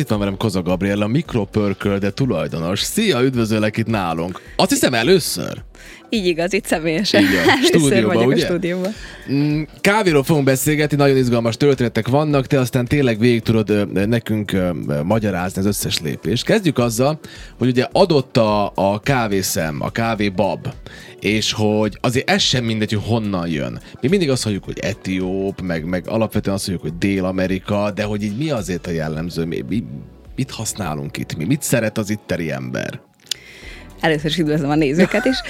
Itt van velem Koza Gabriella, Mikropörköl, de tulajdonos. Szia, üdvözöllek itt nálunk. Azt hiszem először? Így igaz, itt személyesen. Így a stúdióban, vagyok ugye? a stúdióban. Mm, Kávéról fogunk beszélgetni, nagyon izgalmas történetek vannak, te aztán tényleg végig tudod nekünk magyarázni az összes lépést. Kezdjük azzal, hogy ugye adott a, a kávészem, a kávébab, és hogy azért ez sem mindegy, hogy honnan jön. Mi mindig azt halljuk, hogy etióp, meg, meg alapvetően azt halljuk, hogy Dél-Amerika, de hogy így mi azért a jellemző, mi, mi, mit használunk itt, mi, mit szeret az itteni ember? Először is üdvözlöm a nézőket is.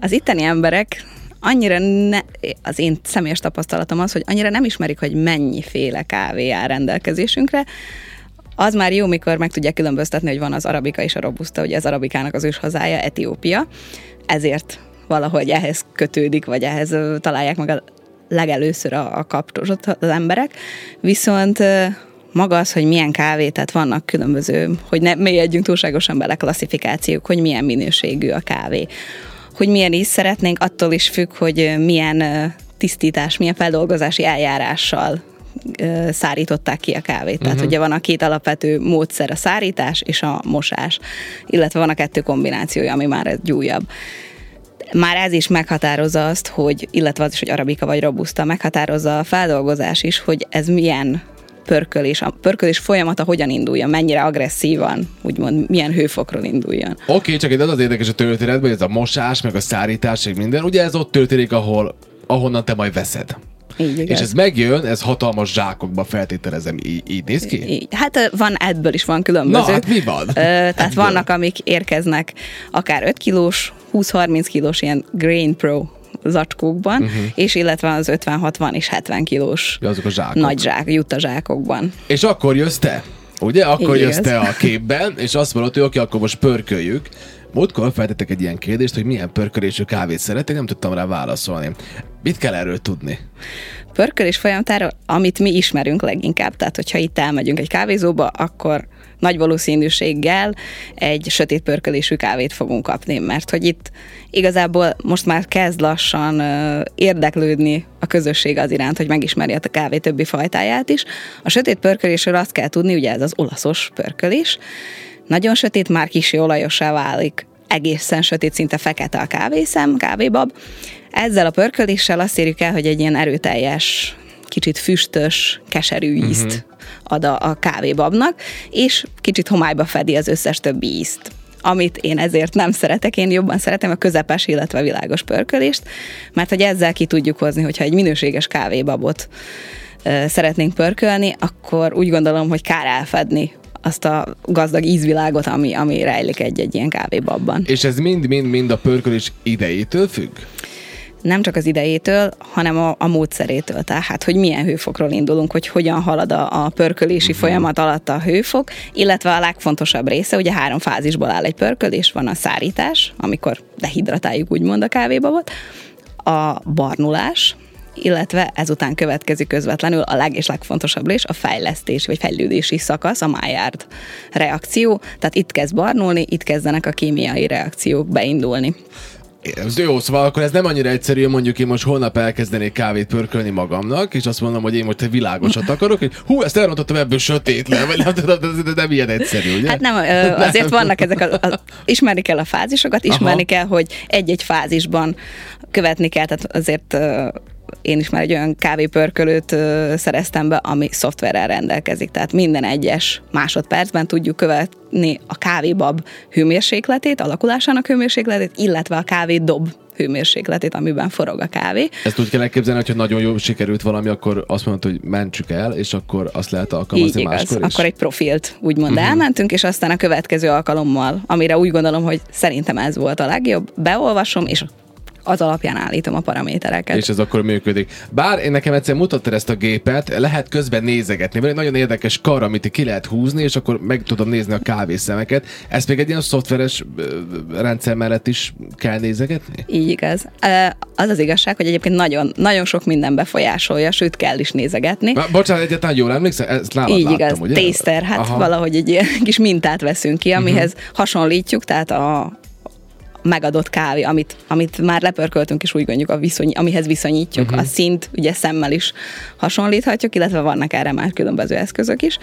Az itteni emberek annyira ne, az én személyes tapasztalatom az, hogy annyira nem ismerik, hogy mennyiféle kávé áll rendelkezésünkre, az már jó, mikor meg tudják különböztetni, hogy van az arabika és a robusta, ugye az arabikának az ős hazája Etiópia, ezért valahogy ehhez kötődik, vagy ehhez találják meg a legelőször a, a kapcsolatot az emberek. Viszont maga az, hogy milyen kávé, tehát vannak különböző, hogy ne mélyedjünk túlságosan bele klasszifikációk, hogy milyen minőségű a kávé. Hogy milyen is szeretnénk, attól is függ, hogy milyen tisztítás, milyen feldolgozási eljárással szárították ki a kávét. Tehát ugye van a két alapvető módszer, a szárítás és a mosás, illetve van a kettő kombinációja, ami már egy újabb. Már ez is meghatározza azt, hogy, illetve az is, hogy arabika vagy robusta, meghatározza a feldolgozás is, hogy ez milyen pörkölés, a pörkölés folyamata hogyan induljon, mennyire agresszívan, úgymond milyen hőfokról induljon. Oké, okay, csak itt az az érdekes a történetben, hogy ez a mosás, meg a szárítás, meg minden, ugye ez ott történik, ahol, ahonnan te majd veszed. Így igaz. És ez megjön, ez hatalmas zsákokba feltételezem, így, így néz ki? Így. Hát van ebből is van különböző. Na, hát mi van? Ö, tehát Ebből. vannak, amik érkeznek akár 5 kilós, 20-30 kilós ilyen Grain Pro zacskókban, uh-huh. és illetve az 50-60 és 70 kilós Ja, azok a zsákok. nagy zsák, jutta zsákokban. És akkor jössz te, ugye? Akkor Így jössz igaz. te a képben, és azt mondod, hogy oké, akkor most pörköljük. Múltkor feltettek egy ilyen kérdést, hogy milyen pörkölésű kávét szeretek, nem tudtam rá válaszolni. Mit kell erről tudni? Pörkölés folyamatára, amit mi ismerünk leginkább, tehát hogyha itt elmegyünk egy kávézóba, akkor nagy valószínűséggel egy sötét pörkölésű kávét fogunk kapni, mert hogy itt igazából most már kezd lassan érdeklődni a közösség az iránt, hogy megismerje a kávé többi fajtáját is. A sötét pörkölésről azt kell tudni, ugye ez az olaszos pörkölés, nagyon sötét, már kicsi olajossá válik, egészen sötét, szinte fekete a kávészem, kávébab. Ezzel a pörköléssel azt érjük el, hogy egy ilyen erőteljes, kicsit füstös, keserű ízt uh-huh. ad a, a kávébabnak, és kicsit homályba fedi az összes többi ízt amit én ezért nem szeretek, én jobban szeretem a közepes, illetve világos pörkölést, mert hogy ezzel ki tudjuk hozni, hogyha egy minőséges kávébabot szeretnénk pörkölni, akkor úgy gondolom, hogy kár elfedni azt a gazdag ízvilágot, ami, ami rejlik egy-egy ilyen kávébabban. És ez mind-mind-mind a pörkölés idejétől függ? Nem csak az idejétől, hanem a, a módszerétől, tehát hogy milyen hőfokról indulunk, hogy hogyan halad a, a pörkölési uh-huh. folyamat alatt a hőfok, illetve a legfontosabb része, ugye három fázisból áll egy pörkölés, van a szárítás, amikor dehidratáljuk úgymond a kávébabot, a barnulás, illetve ezután következik közvetlenül a leg és legfontosabb lés, a fejlesztés vagy fejlődési szakasz, a Maillard reakció. Tehát itt kezd barnulni, itt kezdenek a kémiai reakciók beindulni. Ez jó, szóval akkor ez nem annyira egyszerű, mondjuk én most holnap elkezdenék kávét pörkölni magamnak, és azt mondom, hogy én most egy világosat akarok, hogy hú, ezt elrontottam ebből sötét le, vagy nem tudom, de de nem ilyen egyszerű, ugye? Hát nem, azért vannak ezek, a, a, ismerni kell a fázisokat, ismerni Aha. kell, hogy egy-egy fázisban követni kell, tehát azért én is már egy olyan kávépörkölőt szereztem be, ami szoftverrel rendelkezik, tehát minden egyes másodpercben tudjuk követni a kávébab hőmérsékletét, alakulásának hőmérsékletét, illetve a kávédob hőmérsékletét, amiben forog a kávé. Ezt úgy kell elképzelni, hogyha nagyon jól sikerült valami, akkor azt mondod, hogy mentsük el, és akkor azt lehet alkalmazni Így igaz. máskor is. Akkor egy profilt úgymond uh-huh. elmentünk, és aztán a következő alkalommal, amire úgy gondolom, hogy szerintem ez volt a legjobb, beolvasom, és az alapján állítom a paramétereket. És ez akkor működik. Bár én nekem egyszer mutattad ezt a gépet, lehet közben nézegetni. Van egy nagyon érdekes kar, amit ki lehet húzni, és akkor meg tudom nézni a kávészemeket. Ezt még egy ilyen szoftveres rendszer mellett is kell nézegetni? Így igaz. Az az igazság, hogy egyébként nagyon, nagyon sok minden befolyásolja, sőt kell is nézegetni. Na, bocsánat, egyáltalán jól emlékszem? Ezt nálad Így láttam, igaz, ugye? tészter, hát Aha. valahogy egy ilyen kis mintát veszünk ki, amihez Mhm. uh-huh. hasonlítjuk, tehát a megadott kávé, amit, amit már lepörköltünk, és úgy gondoljuk, a viszony, amihez viszonyítjuk. Uh-huh. A szint ugye szemmel is hasonlíthatjuk, illetve vannak erre már különböző eszközök is.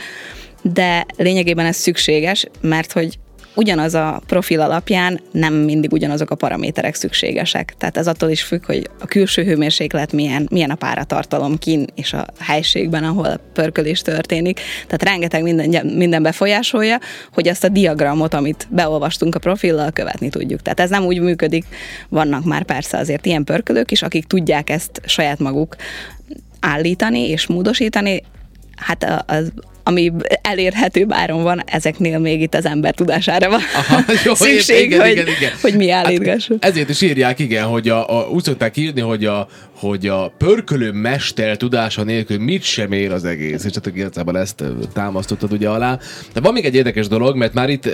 de lényegében ez szükséges, mert hogy ugyanaz a profil alapján nem mindig ugyanazok a paraméterek szükségesek. Tehát ez attól is függ, hogy a külső hőmérséklet milyen, milyen a páratartalom kin és a helységben, ahol a pörkölés történik. Tehát rengeteg minden, minden befolyásolja, hogy azt a diagramot, amit beolvastunk a profillal, követni tudjuk. Tehát ez nem úgy működik, vannak már persze azért ilyen pörkölők is, akik tudják ezt saját maguk állítani és módosítani, hát az, ami elérhető áron van, ezeknél még itt az ember tudására van Aha, jó, szükség, igen, hogy, igen, igen. hogy mi állítgassuk. Hát ezért is írják, igen, hogy a, a, úgy szokták írni, hogy a, hogy a pörkölő mester tudása nélkül mit sem ér az egész, és csak igazából ezt támasztottad ugye alá. De van még egy érdekes dolog, mert már itt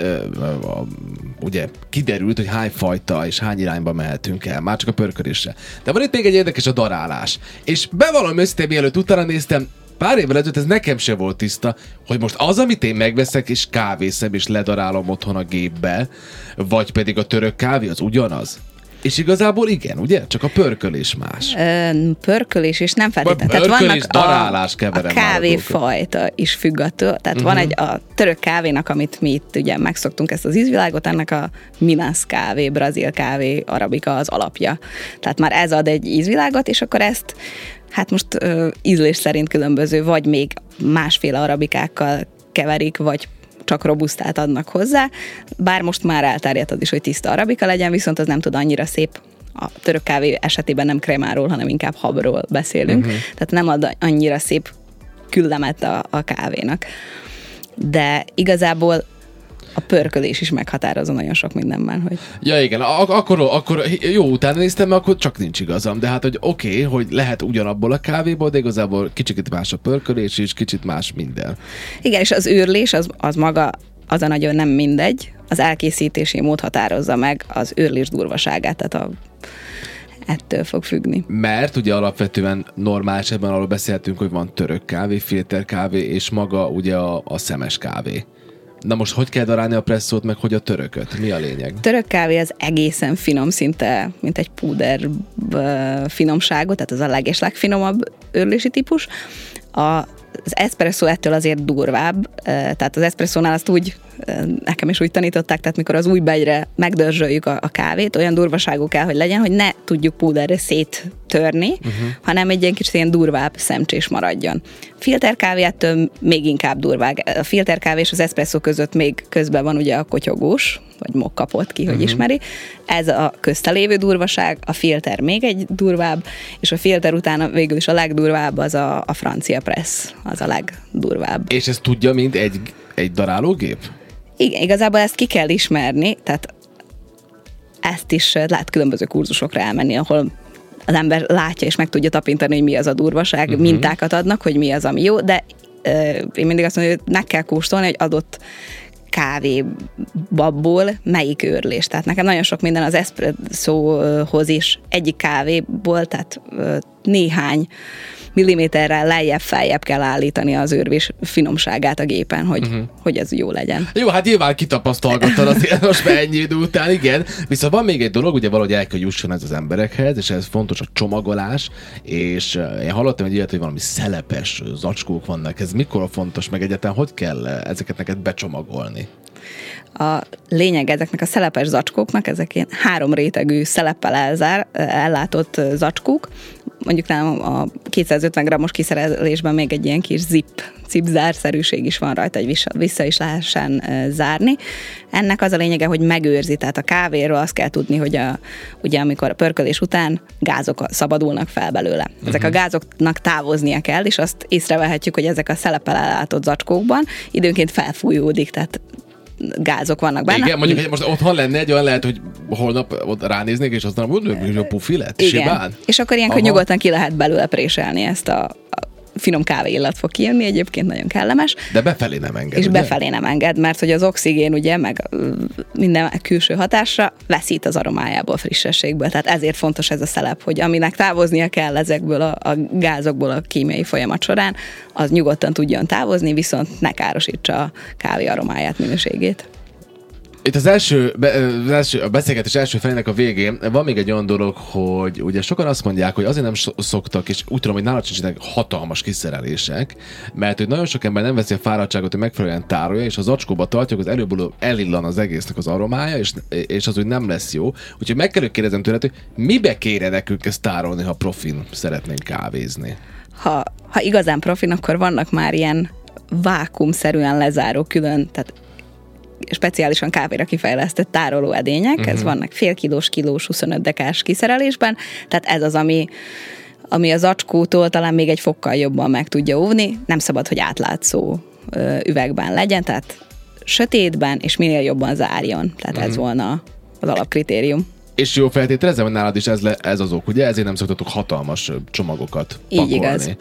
ugye kiderült, hogy hány fajta és hány irányba mehetünk el, már csak a pörkölésre. De van itt még egy érdekes a darálás. És bevallom össze, mielőtt utána néztem, pár évvel ezelőtt ez nekem se volt tiszta, hogy most az, amit én megveszek és kávészem és ledarálom otthon a gépbe, vagy pedig a török kávé, az ugyanaz? És igazából igen, ugye? Csak a pörkölés más. Ö, pörkölés és nem feltétlenül. Tehát vannak darálás a, a kávéfajta is függ attól. Tehát uh-huh. van egy a török kávénak, amit mi itt ugye megszoktunk ezt az ízvilágot, ennek a Minas kávé, brazil kávé, arabika az alapja. Tehát már ez ad egy ízvilágot, és akkor ezt hát most ö, ízlés szerint különböző, vagy még másféle arabikákkal keverik, vagy csak robusztát adnak hozzá, bár most már elterjedt az is, hogy tiszta arabika legyen, viszont az nem tud annyira szép a török kávé esetében nem krémáról, hanem inkább habról beszélünk, uh-huh. tehát nem ad annyira szép küllemet a, a kávénak. De igazából a pörkölés is meghatározó nagyon sok mindenben. Hogy... Ja igen, ak- akkor, akkor jó utána néztem, mert akkor csak nincs igazam, de hát hogy oké, okay, hogy lehet ugyanabból a kávéból, de igazából kicsit más a pörkölés és kicsit más minden. Igen, és az őrlés az, az maga az a nagyon nem mindegy, az elkészítési mód határozza meg az őrlés durvaságát, tehát a ettől fog függni. Mert ugye alapvetően normál esetben arról beszéltünk, hogy van török kávé, filter kávé, és maga ugye a, a szemes kávé. Na most hogy kell darálni a presszót, meg hogy a törököt? Mi a lényeg? Török kávé az egészen finom, szinte mint egy púder finomságot, tehát az a leges legfinomabb őrlési típus. A az espresso ettől azért durvább, tehát az espresszónál azt úgy, nekem is úgy tanították, tehát mikor az új begyre megdörzsöljük a, a kávét, olyan durvaságú kell, hogy legyen, hogy ne tudjuk púderre széttörni, uh-huh. hanem egy ilyen kicsit ilyen durvább szemcsés maradjon. Filterkávé ettől még inkább durvág. A filterkávé és az espresso között még közben van ugye a kotyogós, vagy mokkapot, ki, hogy uh-huh. ismeri. Ez a köztelévő durvaság, a filter még egy durvább, és a filter után végül is a legdurvább az a, a francia press, az a legdurvább. És ez tudja, mint egy, egy darálógép? Igen, igazából ezt ki kell ismerni, tehát ezt is lehet különböző kurzusokra elmenni, ahol az ember látja és meg tudja tapintani, hogy mi az a durvaság, uh-huh. mintákat adnak, hogy mi az, ami jó, de uh, én mindig azt mondom, hogy meg kell kóstolni egy adott kávéból melyik őrlés. Tehát nekem nagyon sok minden az eszpresszóhoz is egyik kávéból, tehát néhány milliméterrel lejjebb, feljebb kell állítani az őrvés finomságát a gépen, hogy, uh-huh. hogy ez jó legyen. Jó, hát nyilván kitapasztalgattad azért most már ennyi idő után, igen. Viszont van még egy dolog, ugye valahogy el kell jusson ez az emberekhez, és ez fontos a csomagolás, és én hallottam egy ilyet, hogy valami szelepes zacskók vannak. Ez mikor fontos, meg egyáltalán hogy kell ezeket neked becsomagolni? A lényeg ezeknek a szelepes zacskóknak, ezek ilyen három rétegű szeleppel elzár, ellátott zacskók, mondjuk nálam a 250 g-os kiszerelésben még egy ilyen kis zip, zip zárszerűség is van rajta, hogy vissza, is lehessen zárni. Ennek az a lényege, hogy megőrzi, tehát a kávéról azt kell tudni, hogy a, ugye amikor a pörkölés után gázok szabadulnak fel belőle. Ezek uh-huh. a gázoknak távoznia kell, és azt észrevehetjük, hogy ezek a szelepel ellátott zacskókban időnként felfújódik, tehát gázok vannak benne. Igen, mondjuk, hogy most otthon lenne egy olyan lehet, hogy holnap ott ránéznék, és azt mondom, hogy a pufi lett, Igen. Simán. És akkor ilyenkor Aha. nyugodtan ki lehet belőle préselni ezt a, a finom kávé illat fog kijönni, egyébként nagyon kellemes. De befelé nem enged. És ugye? befelé nem enged, mert hogy az oxigén ugye, meg minden külső hatásra veszít az aromájából, frissességből. Tehát ezért fontos ez a szelep, hogy aminek távoznia kell ezekből a, a gázokból a kémiai folyamat során, az nyugodtan tudjon távozni, viszont ne károsítsa a kávé aromáját, minőségét. Itt az első, az első, a beszélgetés első felének a végén van még egy olyan dolog, hogy ugye sokan azt mondják, hogy azért nem szoktak, és úgy tudom, hogy nálad sincsenek hatalmas kiszerelések, mert hogy nagyon sok ember nem veszi a fáradtságot, hogy megfelelően tárolja, és az zacskóba tartja, az előbb elillan az egésznek az aromája, és, és az úgy nem lesz jó. Úgyhogy meg kell kérdezem tőled, hogy mibe kéne nekünk ezt tárolni, ha profin szeretnénk kávézni? Ha, ha igazán profin, akkor vannak már ilyen vákumszerűen lezáró külön, tehát speciálisan kávéra kifejlesztett tároló edények, uh-huh. ez mhm. vannak fél kilós, kilós, 25 dekás kiszerelésben, tehát ez az, ami ami az acskótól talán még egy fokkal jobban meg tudja óvni, nem szabad, hogy átlátszó üvegben legyen, tehát sötétben, és minél jobban zárjon. Tehát uh-huh. ez mhm. volna az alapkritérium. És jó feltételezem, hogy nálad is ez, le, ez az ok, ugye? Ezért nem szoktatok hatalmas csomagokat pakolni. Így igaz.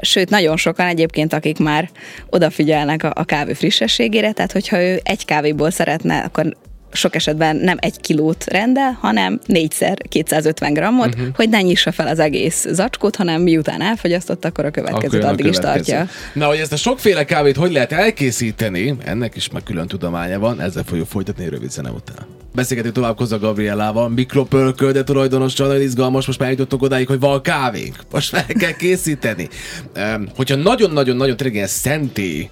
Sőt, nagyon sokan egyébként, akik már odafigyelnek a, a kávé frissességére, tehát hogyha ő egy kávéból szeretne, akkor sok esetben nem egy kilót rendel, hanem négyszer 250 grammot, uh-huh. hogy ne nyissa fel az egész zacskót, hanem miután elfogyasztott, akkor a következőt akkor addig a következő. is tartja. Na, hogy ezt a sokféle kávét hogy lehet elkészíteni, ennek is már külön tudománya van, ezzel fogjuk folytatni rövid zene után. Beszélgetünk tovább Koza Gabrielával, mikropörköl, de tulajdonos nagyon izgalmas, most már jutottunk odáig, hogy van kávénk. Most fel kell készíteni. Um, hogyha nagyon-nagyon-nagyon tényleg ilyen szentélyt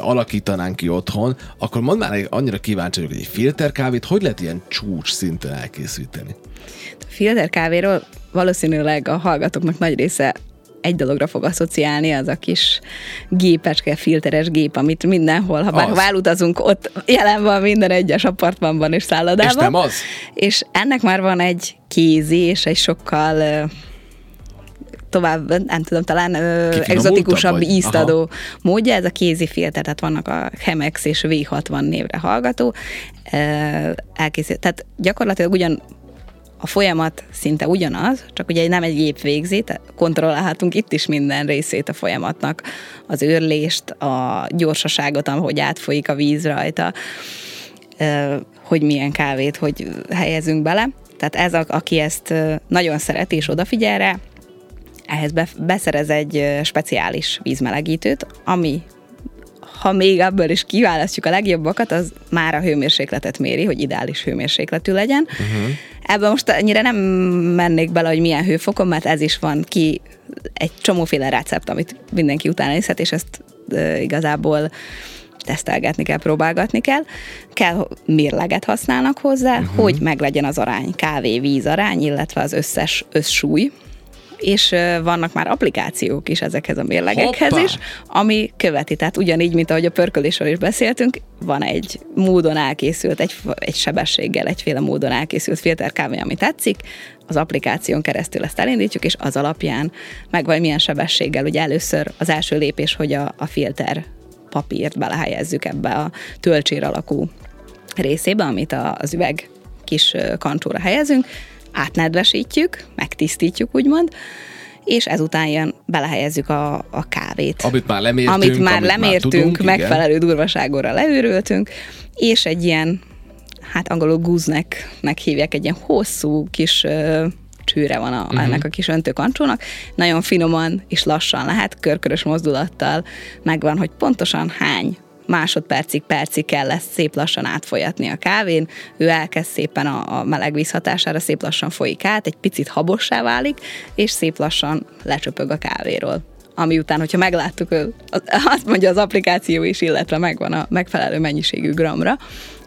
alakítanánk ki otthon, akkor mondd már, annyira kíváncsi vagyok, hogy egy filterkávét hogy lehet ilyen csúcs szinten elkészíteni? A filterkávéról valószínűleg a hallgatóknak nagy része egy dologra fog asszociálni, az a kis gépecske, filteres gép, amit mindenhol, ha bár utazunk, ott jelen van minden egyes apartmanban és szállodában. És nem az? És ennek már van egy kézi és egy sokkal tovább, nem tudom, talán ö, egzotikusabb vagy? íztadó Aha. módja, ez a kézi filter, tehát vannak a Chemex és V60 névre hallgató, elkészít, tehát gyakorlatilag ugyan a folyamat szinte ugyanaz, csak ugye nem egy gép végzi, kontrollálhatunk itt is minden részét a folyamatnak, az őrlést, a gyorsaságot, ahogy átfolyik a víz rajta, hogy milyen kávét, hogy helyezünk bele. Tehát ez, aki ezt nagyon szereti és odafigyel rá, ehhez beszerez egy speciális vízmelegítőt, ami ha még ebből is kiválasztjuk a legjobbakat, az már a hőmérsékletet méri, hogy ideális hőmérsékletű legyen. Uh-huh. Ebben most annyira nem mennék bele, hogy milyen hőfokon, mert ez is van ki egy csomóféle recept, amit mindenki utána nézhet, és ezt e, igazából tesztelgetni kell, próbálgatni kell. Kell mérleget használnak hozzá, uh-huh. hogy meglegyen az arány, kávé-víz arány, illetve az összes összsúly, és vannak már applikációk is ezekhez a mérlegekhez Hoppa. is, ami követi. Tehát ugyanígy, mint ahogy a pörkölésről is beszéltünk, van egy módon elkészült, egy, egy sebességgel, egyféle módon elkészült filterkávé, ami tetszik, az applikáción keresztül ezt elindítjuk, és az alapján meg vagy milyen sebességgel, ugye először az első lépés, hogy a, a filter papírt belehelyezzük ebbe a tölcsér alakú részébe, amit az üveg kis kancsóra helyezünk, átnedvesítjük, megtisztítjuk, úgymond, és ezután jön, belehelyezzük a, a kávét. Amit már lemértünk. Amit már amit lemértünk, már tudunk, megfelelő igen. durvaságorra leőröltünk, és egy ilyen, hát angolul guznek hívják, egy ilyen hosszú kis ö, csőre van a, uh-huh. ennek a kis öntőkancsónak. Nagyon finoman és lassan lehet, körkörös mozdulattal megvan, hogy pontosan hány másodpercig, percig kell lesz szép lassan átfolyatni a kávén, ő elkezd szépen a, a meleg víz hatására szép lassan folyik át, egy picit habossá válik, és szép lassan lecsöpög a kávéról. Ami után, hogyha megláttuk, azt mondja az applikáció is, illetve megvan a megfelelő mennyiségű gramra,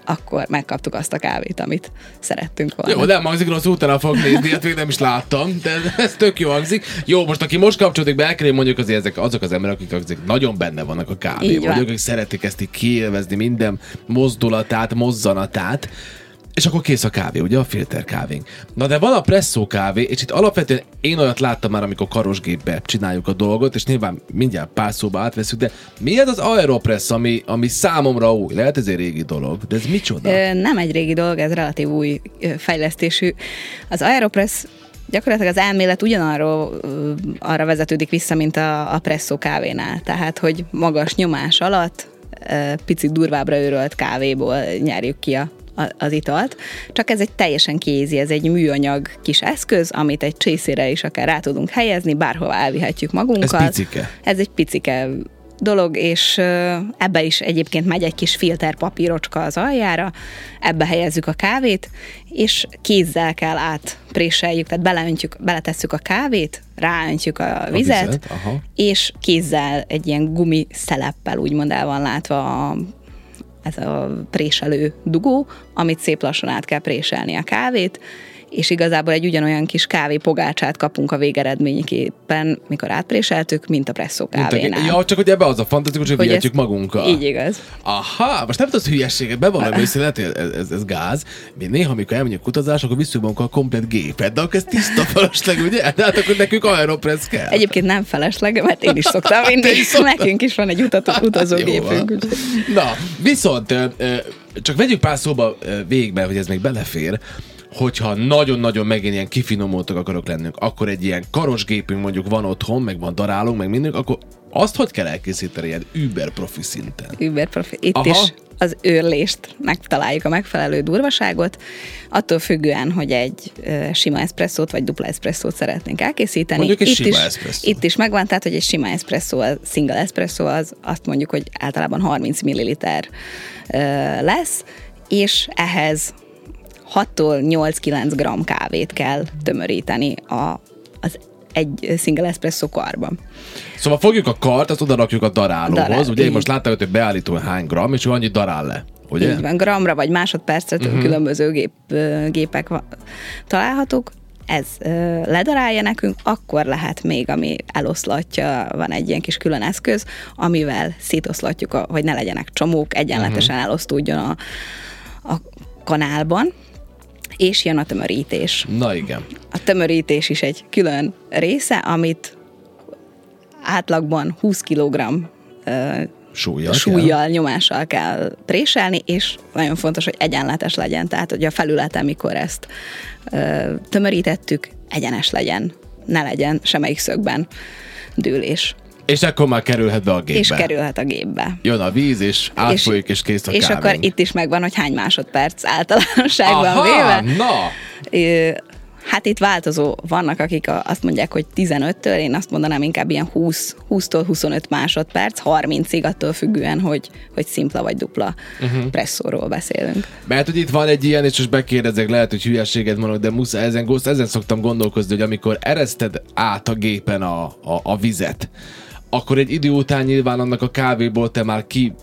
akkor megkaptuk azt a kávét, amit szerettünk volna. Jó, nem hangzik rossz, utána fog nézni, hát még nem is láttam, de ez tök jó hangzik. Jó, most aki most kapcsolódik be, el kell mondjuk azért ezek azok az emberek, akik azok nagyon benne vannak a kávéban, akik szeretik ezt így kiélvezni, minden mozdulatát, mozzanatát és akkor kész a kávé, ugye a filter kávénk. Na de van a presszó kávé, és itt alapvetően én olyat láttam már, amikor karosgépbe csináljuk a dolgot, és nyilván mindjárt pár szóba átveszünk, de mi ez az Aeropress, ami, ami számomra új? Lehet ez egy régi dolog, de ez micsoda? Ö, nem egy régi dolog, ez relatív új fejlesztésű. Az Aeropress gyakorlatilag az elmélet ugyanarról arra vezetődik vissza, mint a, a presszó kávénál. Tehát, hogy magas nyomás alatt picit durvábbra őrölt kávéból nyerjük ki a az italt, csak ez egy teljesen kézi, ez egy műanyag kis eszköz, amit egy csészére is akár rá tudunk helyezni, bárhova elvihetjük magunkkal. Ez picike? Ez egy picike dolog, és ebbe is egyébként megy egy kis filterpapírocska az aljára, ebbe helyezzük a kávét, és kézzel kell átpréseljük, tehát beleöntjük, beletesszük a kávét, ráöntjük a vizet, a vizet és kézzel egy ilyen gumi szeleppel úgymond el van látva a ez a préselő dugó, amit szép lassan át kell préselni a kávét, és igazából egy ugyanolyan kis kávé pogácsát kapunk a végeredményképpen, mikor átpréseltük, mint a presszó kávénál. Ja, csak hogy ebbe az a fantasztikus, hogy, hogy vihetjük magunkkal. Így igaz. Aha, most nem tudod hülyességet, bevallom őszintén, ez, ez, ez, gáz. Mi néha, amikor elmegyünk utazás, akkor visszük magunkkal a komplet gépet, de akkor ez tiszta felesleg, ugye? De hát akkor nekünk aeropress kell. Egyébként nem felesleg, mert én is szoktam vinni, nekünk is van egy utató, utazógépünk. Na, viszont csak vegyük pár szóba végbe, hogy ez még belefér hogyha nagyon-nagyon megint ilyen kifinomultak akarok lennünk, akkor egy ilyen karosgépünk mondjuk van otthon, meg van darálunk, meg mindent, akkor azt hogy kell elkészíteni ilyen über profi szinten? Über profi. Itt Aha. is az őrlést megtaláljuk a megfelelő durvaságot, attól függően, hogy egy sima eszpresszót vagy dupla eszpresszót szeretnénk elkészíteni. Mondjuk egy itt sima is, eszpresszó. Itt is megvan, tehát, hogy egy sima eszpresszó, a single eszpresszó az azt mondjuk, hogy általában 30 ml lesz, és ehhez 6-tól 8-9 gram kávét kell tömöríteni a, az egy single espresso karban. Szóval fogjuk a kart, azt oda rakjuk a darálóhoz. Darál, ugye én most láttam, hogy beállító hány gram, és ő annyit darál le. Ugye? Így van, gramra vagy másodpercre uh-huh. különböző gép, gépek találhatók. Ez ö, ledarálja nekünk, akkor lehet még, ami eloszlatja, van egy ilyen kis külön eszköz, amivel szétoszlatjuk, a, hogy ne legyenek csomók, egyenletesen uh-huh. elosztódjon a, a kanálban és jön a tömörítés. Na igen. A tömörítés is egy külön része, amit átlagban 20 kg súlyjal, súlyjal kell. nyomással kell préselni, és nagyon fontos, hogy egyenletes legyen, tehát hogy a felülete, mikor ezt ö, tömörítettük, egyenes legyen, ne legyen semmelyik szögben dőlés. És akkor már kerülhet be a gépbe. És kerülhet a gépbe. Jön a víz, és átfolyik, és, és kész a És kávénk. akkor itt is megvan, hogy hány másodperc általánosságban Aha, véve. na! Hát itt változó vannak, akik azt mondják, hogy 15-től, én azt mondanám inkább ilyen 20, 20-tól 25 másodperc, 30-ig attól függően, hogy, hogy szimpla vagy dupla uh-huh. presszóról beszélünk. Mert hogy itt van egy ilyen, és most bekérdezek, lehet, hogy hülyeséget mondok, de muszáj ezen, ezen szoktam gondolkozni, hogy amikor ereszted át a gépen a, a, a vizet, akkor egy idő után nyilván annak a kávéból te már ki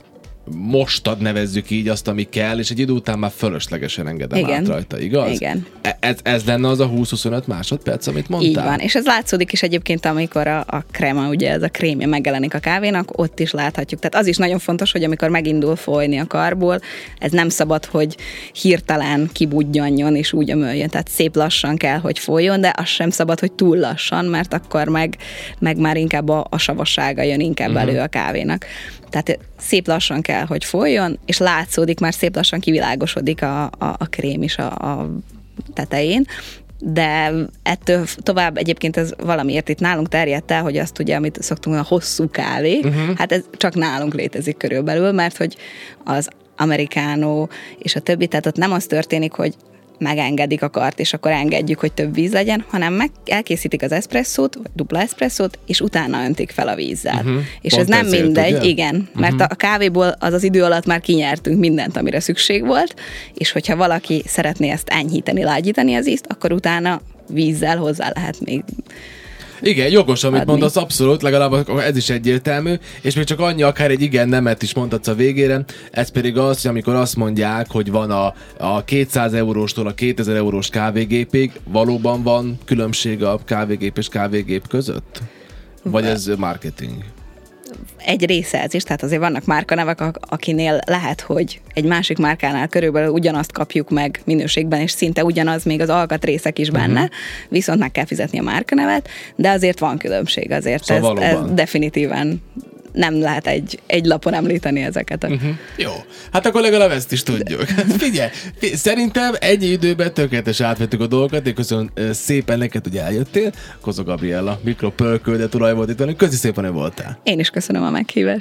mostad, nevezzük így azt, ami kell, és egy idő után már fölöslegesen engedem Igen. át rajta, igaz? Igen. E- ez, ez lenne az a 20-25 másodperc, amit mondtál? Így van, és ez látszódik is egyébként, amikor a, a krema, ugye ez a krémje megjelenik a kávénak, ott is láthatjuk. Tehát az is nagyon fontos, hogy amikor megindul folyni a karból, ez nem szabad, hogy hirtelen kibudjanjon és úgy ömöljön. Tehát szép lassan kell, hogy folyjon, de az sem szabad, hogy túl lassan, mert akkor meg, meg már inkább a, a savassága jön inkább uh-huh. elő a kávénak. Tehát szép lassan kell, hogy folyjon, és látszódik, már szép lassan kivilágosodik a, a, a krém is a, a tetején, de ettől tovább egyébként ez valamiért itt nálunk terjedt el, hogy azt ugye, amit szoktunk a hosszú kávé, uh-huh. hát ez csak nálunk létezik körülbelül, mert hogy az amerikánó és a többi, tehát ott nem az történik, hogy megengedik a kart, és akkor engedjük, hogy több víz legyen, hanem meg elkészítik az eszpresszót, vagy dupla eszpresszót, és utána öntik fel a vízzel. Uh-huh. És Pont ez nem ezért, mindegy, ugye? igen, mert uh-huh. a kávéból az az idő alatt már kinyertünk mindent, amire szükség volt, és hogyha valaki szeretné ezt enyhíteni, lágyítani az ízt, akkor utána vízzel hozzá lehet még igen, jogos, amit adni. mondasz, abszolút, legalább ez is egyértelmű, és még csak annyi, akár egy igen nemet is mondhatsz a végére, ez pedig az, hogy amikor azt mondják, hogy van a, a 200 euróstól a 2000 eurós kávégépig, valóban van különbség a kávégép és kávégép között? Vagy ez marketing? Egy része ez is, tehát azért vannak márkanevek, akinél lehet, hogy egy másik márkánál körülbelül ugyanazt kapjuk meg minőségben, és szinte ugyanaz még az alkatrészek is benne, uh-huh. viszont meg kell fizetni a márkanevet, de azért van különbség, azért szóval ez, ez definitíven nem lehet egy, egy lapon említeni ezeket. Uh-huh. Jó, hát akkor legalább ezt is tudjuk. Hát figyelj, szerintem egy időben tökéletes átvettük a dolgokat, én köszönöm szépen neked, hogy eljöttél. Kozo Gabriella, mikropölköldetulaj volt itt velünk. Köszi szépen, hogy voltál. Én is köszönöm a meghívást.